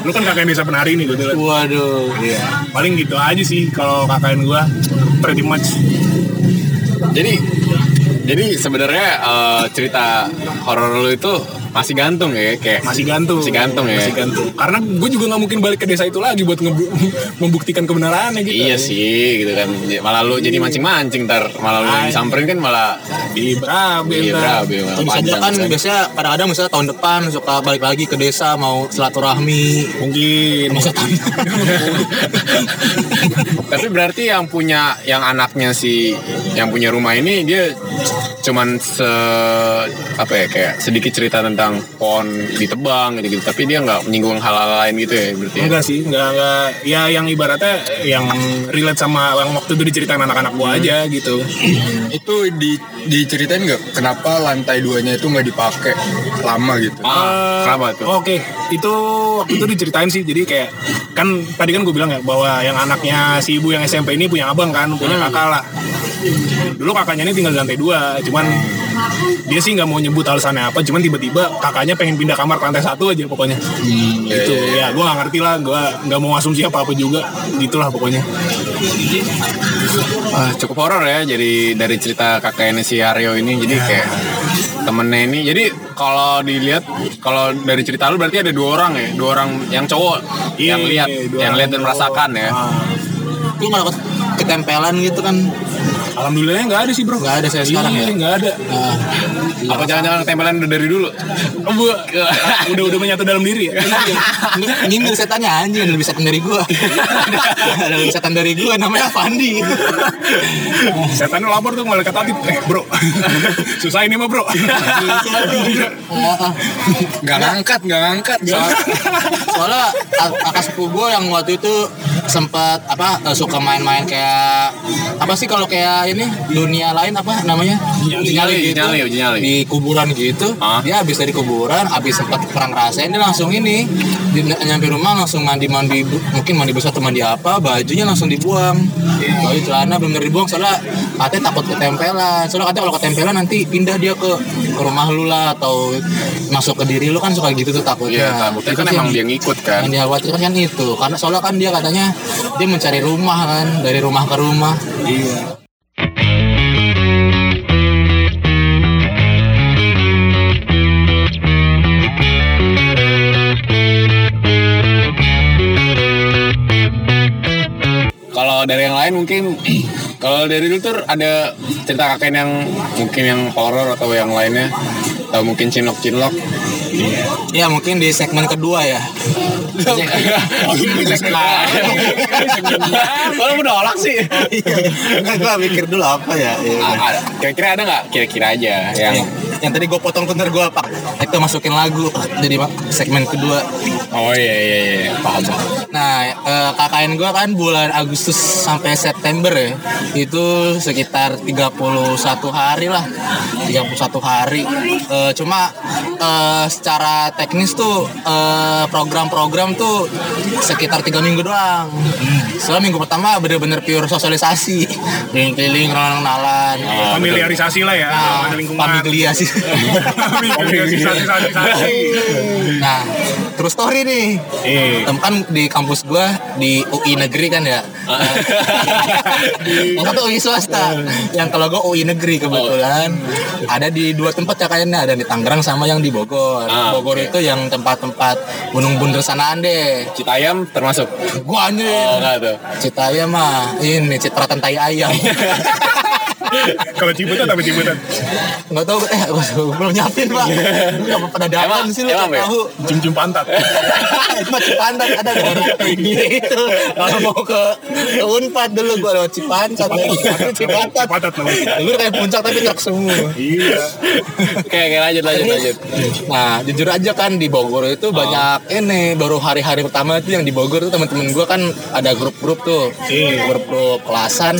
lu kan kakak desa penari nih gitu kan Waduh. iya paling gitu aja sih kalau kakaknya gue pretty much Jadi jadi sebenarnya eh, cerita horor lu itu masih gantung ya kayak masih gantung. Masih gantung ya. masih gantung. Karena gue juga nggak mungkin balik ke desa itu lagi buat ngebu- membuktikan kebenarannya gitu. Iya sih gitu kan. Malah lu jadi mancing-mancing ntar. Malah lu disamperin kan malah di berabe iya ntar. berabe malah Bisa aja panjang kan. misalnya. biasanya kadang-kadang misalnya tahun depan suka balik lagi ke desa mau silaturahmi. Mungkin. Masa tahun Tapi berarti yang punya yang anaknya si yang punya rumah ini dia cuman se apa ya kayak sedikit cerita tentang pohon ditebang gitu, gitu. tapi dia nggak menyinggung hal-hal lain gitu ya berarti. ya? enggak sih enggak enggak ya yang ibaratnya yang relate sama yang waktu itu diceritain anak-anak gua aja gitu itu di diceritain nggak kenapa lantai duanya itu nggak dipakai lama gitu Ah, kenapa tuh? Oke, itu waktu itu diceritain sih. Jadi kayak kan tadi kan gue bilang ya bahwa yang anaknya si ibu yang SMP ini punya abang kan, punya Hmm. kakak lah. Dulu kakaknya ini tinggal di lantai dua, cuman dia sih nggak mau nyebut alasannya apa, cuman tiba-tiba kakaknya pengen pindah kamar lantai satu aja pokoknya. gitu. Ya, gue nggak ngerti lah, gue nggak mau asumsi apa apa juga, gitulah pokoknya. Ah, cukup horor ya jadi dari cerita kakaknya si Aryo ini jadi kayak temennya ini jadi kalau dilihat kalau dari cerita lu berarti ada dua orang ya dua orang yang cowok yang Iya, lihat yang lihat dan cowok. merasakan ya Ah, lu nggak dapat ketempelan gitu kan Alhamdulillah nggak ada sih bro. Nggak ada saya sekarang Iya, ya? Nggak ada. nah, apa jangan-jangan ketempelan udah dari dulu Oh, udah udah menyatu dalam diri ya. nyindir setannya anjing ada lebih setan dari gua ada lebih setan dari gua namanya Fandi Setan lapor tuh malaikat Atip. Eh bro, susah ini mah bro. Nggak ngangkat nggak ngangkat Soal- soalnya kakak sepupu gue yang waktu itu sempat apa eh, suka main-main kayak apa sih kalau kayak ini dunia lain apa namanya? Uji nyali, uji nyali, nyali. di kuburan gitu. Ah. dia habis dari kuburan habis sempat perang rasain dia langsung ini di, nyampe rumah langsung mandi mandi mungkin mandi besar atau mandi apa bajunya langsung dibuang. Baju celana belum dibuang soalnya katanya takut ketempelan. Soalnya katanya kalau ketempelan nanti pindah dia ke, ke rumah lu lah atau masuk ke diri lu kan suka gitu tuh takutnya. Iya, takutnya kan emang dia ngikut kan. yang dikhawatirkan kan itu. Karena soalnya kan dia katanya dia mencari rumah kan dari rumah ke rumah. Kalau dari yang lain mungkin kalau dari dulu tuh ada cerita kakek yang mungkin yang horor atau yang lainnya. Atau mungkin cinlok-cinlok. Ya mungkin di segmen kedua ya Kalau menolak sih. Enggak, gua mikir dulu apa ya. Ah, ada- Kira-kira ada nggak? Kira-kira aja yang yang, tadi gue potong bener gue pak itu masukin lagu jadi Pak, segmen kedua. Oh iya iya iya paham. nah eh, KKN gue kan bulan Agustus sampai September ya. Itu sekitar 31 hari lah. 31 hari. Eh, cuma eh, secara teknis tuh eh, program-program tuh sekitar tiga minggu doang. Soalnya minggu pertama bener-bener pure sosialisasi. Keliling-keliling kenalan Familiarisasi lah ya, Nah, lingkungan. Nah, terus story nih. Eh. Kan di kampus gua di UI negeri kan ya. Yang satu UI swasta. Yang kalau gua UI negeri kebetulan. Ada di dua tempat ya kayaknya ada di Tangerang sama yang di Bogor. Ah, Bogor itu yang tempat-tempat gunung bunder sanaan deh. Citayam termasuk. Gua anjir. Oh enggak tuh. Citaya mah ini citratan tai ayam. Kalau Cibutan tapi Cibutan. Nggak tahu eh gua belum nyiapin pak. Nggak pada datang Emang- sih lu emang, tahu. Cium-cium pantat. itu mah Cipantat ada orang gitu kalau mau ke, ke Unpad dulu gua lewat Cipantat Tapi Cipantat Cipantat namanya. lu kayak puncak tapi truk semua Iya. Oke, oke lanjut lanjut lanjut. nah jujur aja kan di Bogor itu banyak ini baru hari-hari pertama itu yang di Bogor tuh teman-teman gua kan ada grup-grup tuh Iya. grup-grup kelasan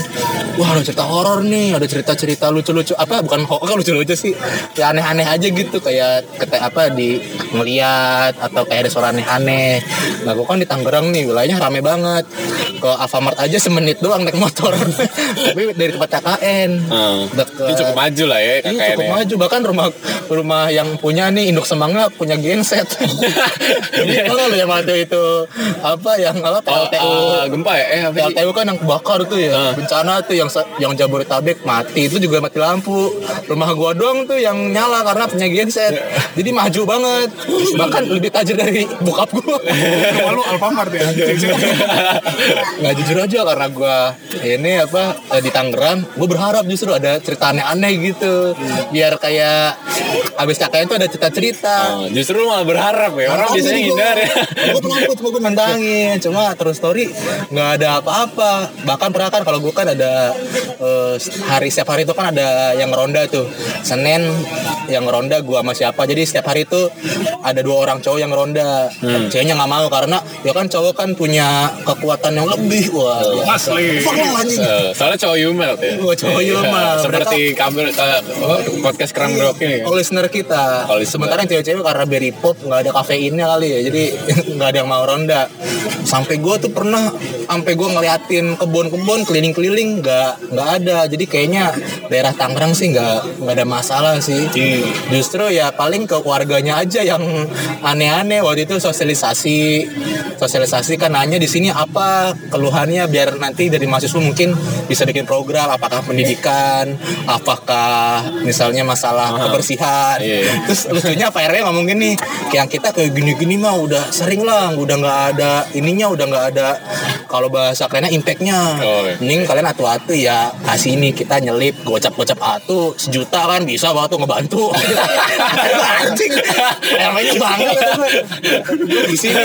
wah ada cerita horor nih ada cerita-cerita lucu-lucu. Apa bukan horor lucu-lucu sih. Ya aneh-aneh aja gitu. Kayak kete apa di ngeliat atau kayak ada suara aneh-aneh. Nah gua kan di Tangerang nih wilayahnya rame banget. Ke Alfamart aja semenit doang naik motor. Tapi dari tempat KKN Hmm. deket. Ini cukup maju lah ya Iya kakaknya. cukup maju. Bahkan rumah rumah yang punya nih induk semangka punya genset. Kalau yang waktu itu. Apa yang apa Oh, PLTU ah, gempa ya? Eh, apa? PLTU kan yang kebakar tuh ya. Ah. bencana tuh yang yang Jabodetabek mati itu juga mati lampu rumah gua doang tuh yang nyala karena punya genset jadi maju banget bahkan lebih tajir dari bokap gua Rumah lu Alfamart ya. nggak jujur aja karena gua ini apa eh, di Tangerang gue berharap justru ada cerita aneh-aneh gitu biar kayak abis kakaknya tuh ada cerita-cerita Oh, justru malah berharap ya. Orang biasanya ngindar ya. Gue penakut, cuma gue nantangin. Cuma terus story nggak ada apa-apa. Bahkan pernah kan kalau gue kan ada eh, hari setiap hari itu kan ada yang ronda tuh. Senin yang ronda gue sama siapa. Jadi setiap hari itu ada dua orang cowok yang ronda. Ceweknya nggak mau karena ya kan cowok kan punya kekuatan yang lebih. Wah, Asli. fuck lah anjing. Eh, soalnya cowok Yumel ya. Wah, cowok Yumel. Seperti kabel apa, podcast kerang brok ini. Oh, listener kita. Oh. Sementara yang cewek-cewek karena berry pop nggak ada kafeinnya kali ya, jadi nggak ada yang mau ronda. Sampai gue tuh pernah, sampai gue ngeliatin kebun-kebun keliling-keliling nggak nggak ada. Jadi kayaknya daerah Tangerang sih nggak nggak ada masalah sih. Justru ya paling ke keluarganya aja yang aneh-aneh. Waktu itu sosialisasi, sosialisasi kan nanya di sini apa keluhannya biar nanti dari mahasiswa mungkin bisa bikin program apakah pendidikan apakah misalnya masalah kebersihan Iya. terus lucunya Pak RW ngomong gini kayak kita kayak gini-gini mah udah sering lah udah nggak ada ininya udah nggak ada kalau bahasa kerennya impactnya Oh, iya. mending kalian atu-atu ya kasih ini kita nyelip gocap-gocap atu sejuta kan bisa banget tuh ngebantu. Anjing. RW-nya banget gue. Gue di sini.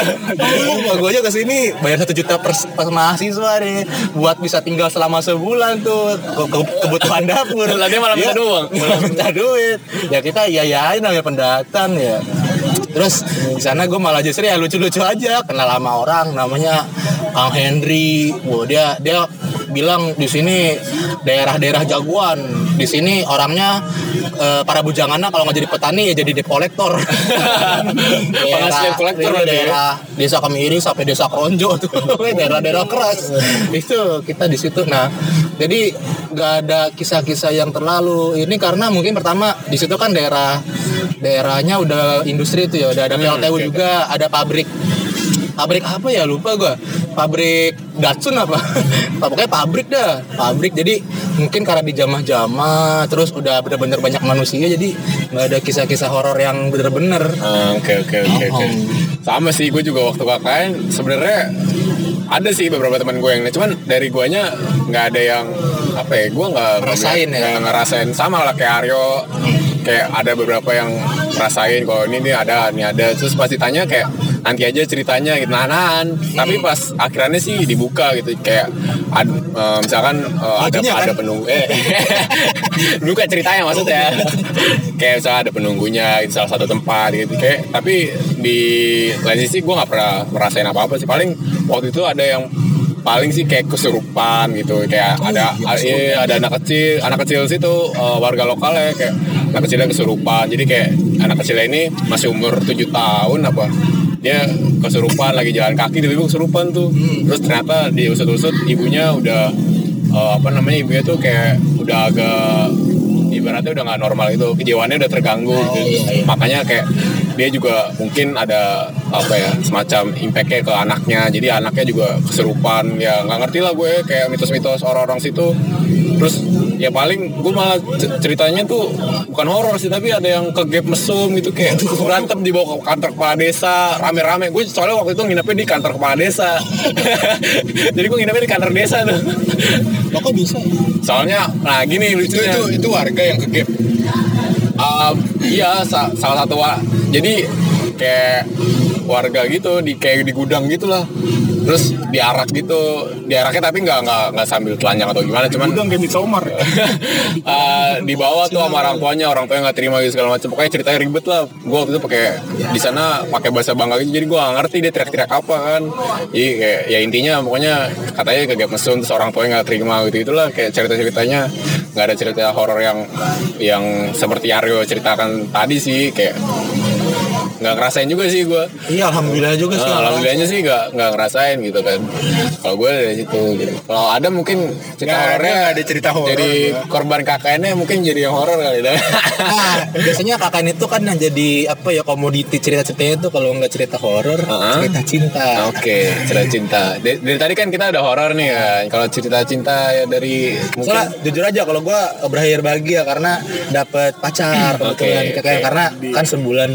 Oh, gue aja ke sini bayar satu juta per, per mahasiswa nih buat bisa tinggal selama sebulan tuh ke, ke- kebutuhan dapur. Lah, dia malah minta Iya, doang. malah minta duit. Ya kita iya iya namanya pendatang ya. Terus di sana gue malah justru ya lucu-lucu aja kenal sama orang namanya Kang Henry. Wah, dia dia bilang di sini daerah-daerah jagoan. Di sini orangnya eh, para bujangannya kalau nggak jadi petani ya jadi debt collector Penghasil kolektor iya, berarti ya? daerah desa Kemiri sampai desa Kronjo tuh daerah-daerah keras. Itu kita di situ. Nah jadi nggak ada kisah-kisah yang terlalu ini karena mungkin pertama di situ kan daerah daerahnya udah industri itu ya udah ada PLTU juga ada pabrik pabrik apa ya? Lupa gua. Pabrik Datsun apa? Pokoknya pabrik dah. Pabrik. Jadi mungkin karena di jamah-jamah terus udah bener-bener banyak manusia jadi nggak ada kisah-kisah horor yang bener-bener. Ah, Oke oke oke oke. Oh. Sama sih gue juga waktu KKN sebenarnya ada sih beberapa teman gue yang cuman dari guanya nggak ada yang apa ya gue nggak Ngerasain ya? nggak ngerasain. Sama lah kayak Aryo. Kayak ada beberapa yang ngerasain kalau ini nih ada ini ada. Terus pasti tanya kayak nanti aja ceritanya gitu nahan tapi pas akhirannya sih dibuka gitu kayak ad- eh, misalkan eh, ada kan? ada penunggu eh buka ceritanya maksudnya. Kayak misalnya ada penunggunya di salah satu tempat gitu kayak tapi di lain sisi gue nggak pernah merasain apa apa sih. Paling waktu itu ada yang paling sih kayak kesurupan gitu kayak ada iya, ada anak kecil anak kecil situ eh, warga lokal ya kayak anak kecilnya kesurupan. Jadi kayak anak kecilnya ini masih umur 7 tahun apa dia kesurupan lagi jalan kaki tiba-tiba kesurupan tuh. Terus ternyata diusut-usut ibunya udah eh, apa namanya ibunya tuh kayak udah agak ibaratnya udah nggak normal itu kejiwaannya udah terganggu gitu. makanya kayak dia juga mungkin ada apa ya semacam impactnya ke anaknya. Jadi anaknya juga keserupan. Ya nggak ngerti lah gue kayak mitos-mitos orang-orang situ. Terus ya paling gue malah ceritanya tuh bukan horor sih tapi ada yang ke gap mesum gitu kayak berantem dibawa ke kantor kepala desa. Rame-rame. Gue soalnya waktu itu nginepnya di kantor kepala desa. Jadi gue nginepnya di kantor desa tuh. Lo kok bisa? soalnya nah gini Itu lucunya itu itu warga yang ke gap. Um, iya sa- salah satu jadi kayak warga gitu di kayak di gudang gitulah terus diarak gitu diaraknya tapi nggak nggak nggak sambil telanjang atau gimana cuman Udah kayak Midsommar. uh, dibawa tuh sama orang tuanya orang tuanya nggak terima gitu segala macam. Pokoknya ceritanya ribet lah. Gue waktu itu pakai di sana pakai bahasa bangga gitu jadi gue nggak ngerti dia teriak-teriak apa kan. Jadi kayak ya intinya pokoknya katanya kagak mesum terus orang tuanya nggak terima gitu itulah kayak cerita ceritanya nggak ada cerita horor yang yang seperti Aryo ceritakan tadi sih kayak nggak ngerasain juga sih gue Iya alhamdulillah juga sih. Nah, alhamdulillahnya sih nggak nggak ngerasain gitu kan. Kalau gue dari situ. Gitu. Kalau ada mungkin cerita ada, horornya ada cerita horor. Jadi korban KKN-nya mungkin jadi yang horor kali dah. Nah, biasanya kakak itu kan yang jadi apa ya komoditi cerita-ceritanya itu kalau nggak cerita horor, Heeh. cerita cinta. Oke, cerita cinta. Dari, dari tadi kan kita udah horor nih kan. Kalau cerita cinta ya dari mungkin Soalnya jujur aja kalau gua berakhir bahagia karena dapat pacar kebetulan Oke, kayak oke. karena kan sebulan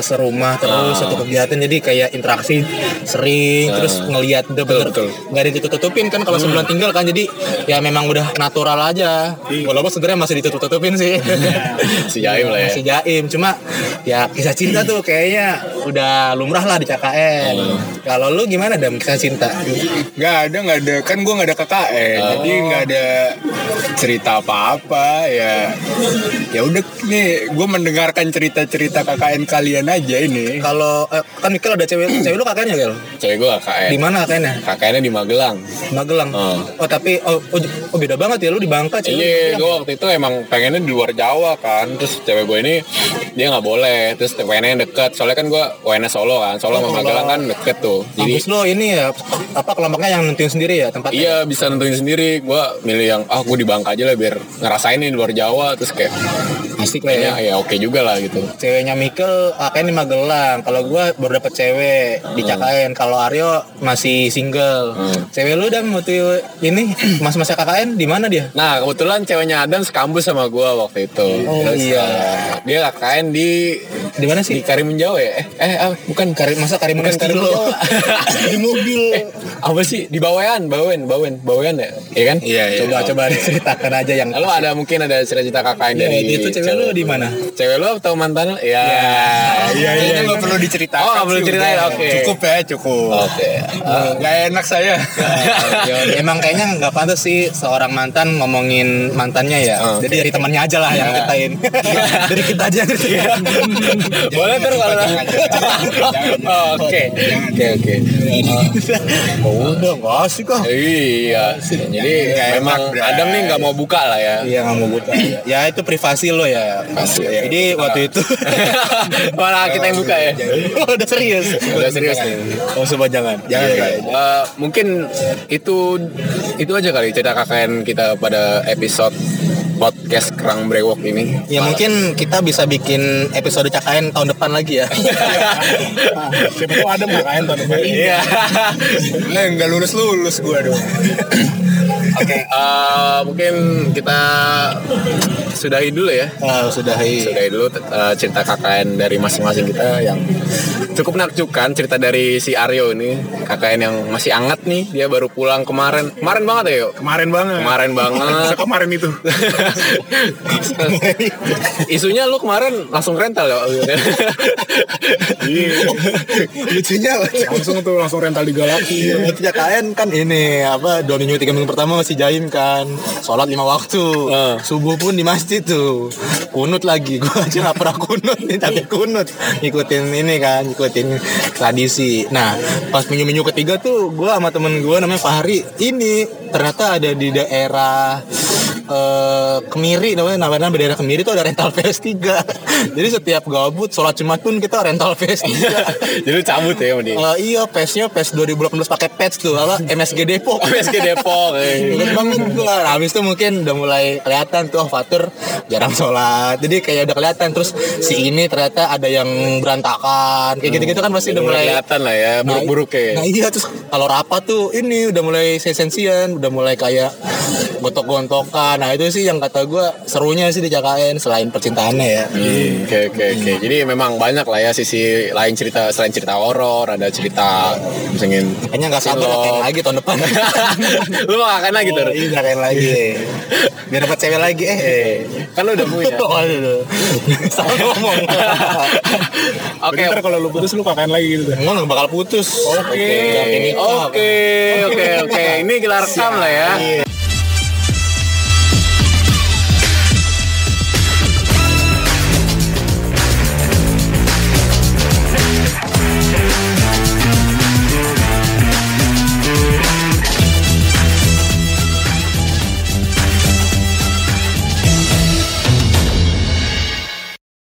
serumah terus Ah. satu kegiatan. Jadi kayak interaksi sering terus ngelihat udah bener betul. nggak ada ditutup-tutupin kan. Kalau sebulan tinggal kan jadi ya memang udah natural aja. Walaupun sebenarnya masih ditutup-tutupin sih. Si Jaim lah ya. masih jaim. Cuma ya kisah cinta tuh kayaknya udah lumrah lah di KKN kalau lu gimana dam kisah cinta? Nggak ada, nggak ada. Kan gue nggak ada KKN, jadi nggak ada cerita apa-apa ya. Ya udah nih, gue mendengarkan cerita-cerita KKN kalian aja ini. kalau eh, kan Mikel ada cewek cewek lu kakaknya Gel Cewek gue KKN. di mana kakaknya KKN-nya di Magelang. Magelang Oh. oh tapi oh, oh, oh, beda banget ya lu di Bangka cewek Iya, gue waktu itu emang pengennya di luar Jawa kan. Terus cewek gue ini dia nggak boleh. Terus pengennya yang deket. Soalnya kan gue UNS Solo kan. Solo sama Magelang kan deket tuh. Jadi kampus lo ini ya apa kelompoknya yang nentuin sendiri ya tempatnya Iya bisa nentuin sendiri. Gue milih yang ah gue di Bangka aja lah biar ngerasain nih di luar Jawa. Terus kayak asik lah ya ya oke juga lah gitu. ceweknya Mikel kakaknya di Magelang kalau gua baru dapet cewek di KKN kalau Aryo masih single Hmm. cewek lu udah waktu ini mas-masa KKN di mana dia Nah kebetulan ceweknya Adam sekampus sama gue waktu itu. Oh, iya. uh, dia KKN di di mana di sih Karimun Jawa ya? Eh, eh ah, bukan Kari, masa Karimun Bukan Karimun Jawa. di mobil Eh, apa sih di Bawean, Bawean, Bawean, Bawean ya? Iya kan? Iya, iya. coba coba ceritakan aja yang Lalu ada mungkin ada cerita-cerita KKN Iya, dari itu cewek lu di mana Cewek lu atau mantan lu? Ya. Iya, iya. nggak perlu diceritakan. Oh, perlu ceritain, oke. Cukup ya, cukup. Oke. Nggak enak saya. Ya, emang kayaknya nggak pantas sih seorang mantan ngomongin mantannya ya. Oh. Jadi dari temannya aja lah yang ceritain. dari kita aja ceritain. Boleh ter kalau Oke. Oke, oke. Oh, udah nggak asik kok. Iya. Jadi memang. Adam nih nggak mau buka lah ya. Iya nggak mau buka. ya itu privasi lo ya. Pasti. Jadi waktu itu. Malah kita yang buka ya. oh, udah serius. Udah serius nih. Oh, coba jangan. Jangan. Iya, Kak. iya. Eh, mungkin itu itu aja kali cerita KKN kita pada episode podcast Kerang Brewok ini. Ya mungkin kita bisa bikin episode KKN tahun depan lagi ya. Siapa tahu ada KKN tahun depan. Iya. Eh, nggak lulus lulus gue dong. Oke, eh, mungkin kita sudahi dulu ya. Ah, sudah Sudahi dulu eh, cerita KKN dari masing-masing kita yang cukup menakjubkan cerita dari si Aryo ini KKN yang masih anget nih dia baru pulang kemarin kemarin banget ya yuk Kemarin banget. kemarin banget Kemarin itu. isunya lu kemarin langsung rental ya Iya. Lucunya Langsung tuh langsung rental di Galaxy. KKN kan ini apa dua minggu tiga minggu pertama masih jaim kan. Sholat lima waktu. Eh. subuh pun di masjid tuh. Kunut lagi gua aja nggak pernah kunut nih tapi kunut. Ngikutin ini kan ngikutin tradisi. Nah pas minggu minggu ketiga tuh gua sama temen gua namanya Fahri. Ini ternyata ada di daerah eh Kemiri namanya namanya daerah Kemiri tuh ada rental PS3 jadi setiap gabut sholat Jumat pun kita rental PS3 jadi lu cabut ya sama dia Eh, iya PES-nya PES 2018 pakai patch tuh apa MSG Depok. PSG Depok. Ingat banget gua. Nah, habis itu mungkin udah mulai kelihatan tuh oh, Fatur jarang sholat. Jadi kayak udah kelihatan terus si ini ternyata ada yang berantakan. Kayak gitu-gitu kan pasti udah mulai kelihatan lah ya buruk-buruk Nah ya iya terus kalau rapat tuh ini udah mulai sensian, udah mulai kayak gontok-gontokan. Nah itu sih yang kata gua serunya sih di JKN selain percintaannya ya. Hmm, Oke oke oke. Jadi memang banyak lah ya sisi lain cerita selain cerita horor, ada cerita misalnya Kayaknya nggak sabar lagi tahun depan. lu mau akan lagi tuh. Iya KKN lagi. Biar dapat cewek lagi eh. Kan lu udah punya. Salah ngomong. Oke. Ntar kalau lu putus lu KKN lagi gitu. Enggak nggak bakal putus. Oke. Oke, oke, oke. Ini kita rekam lah ya.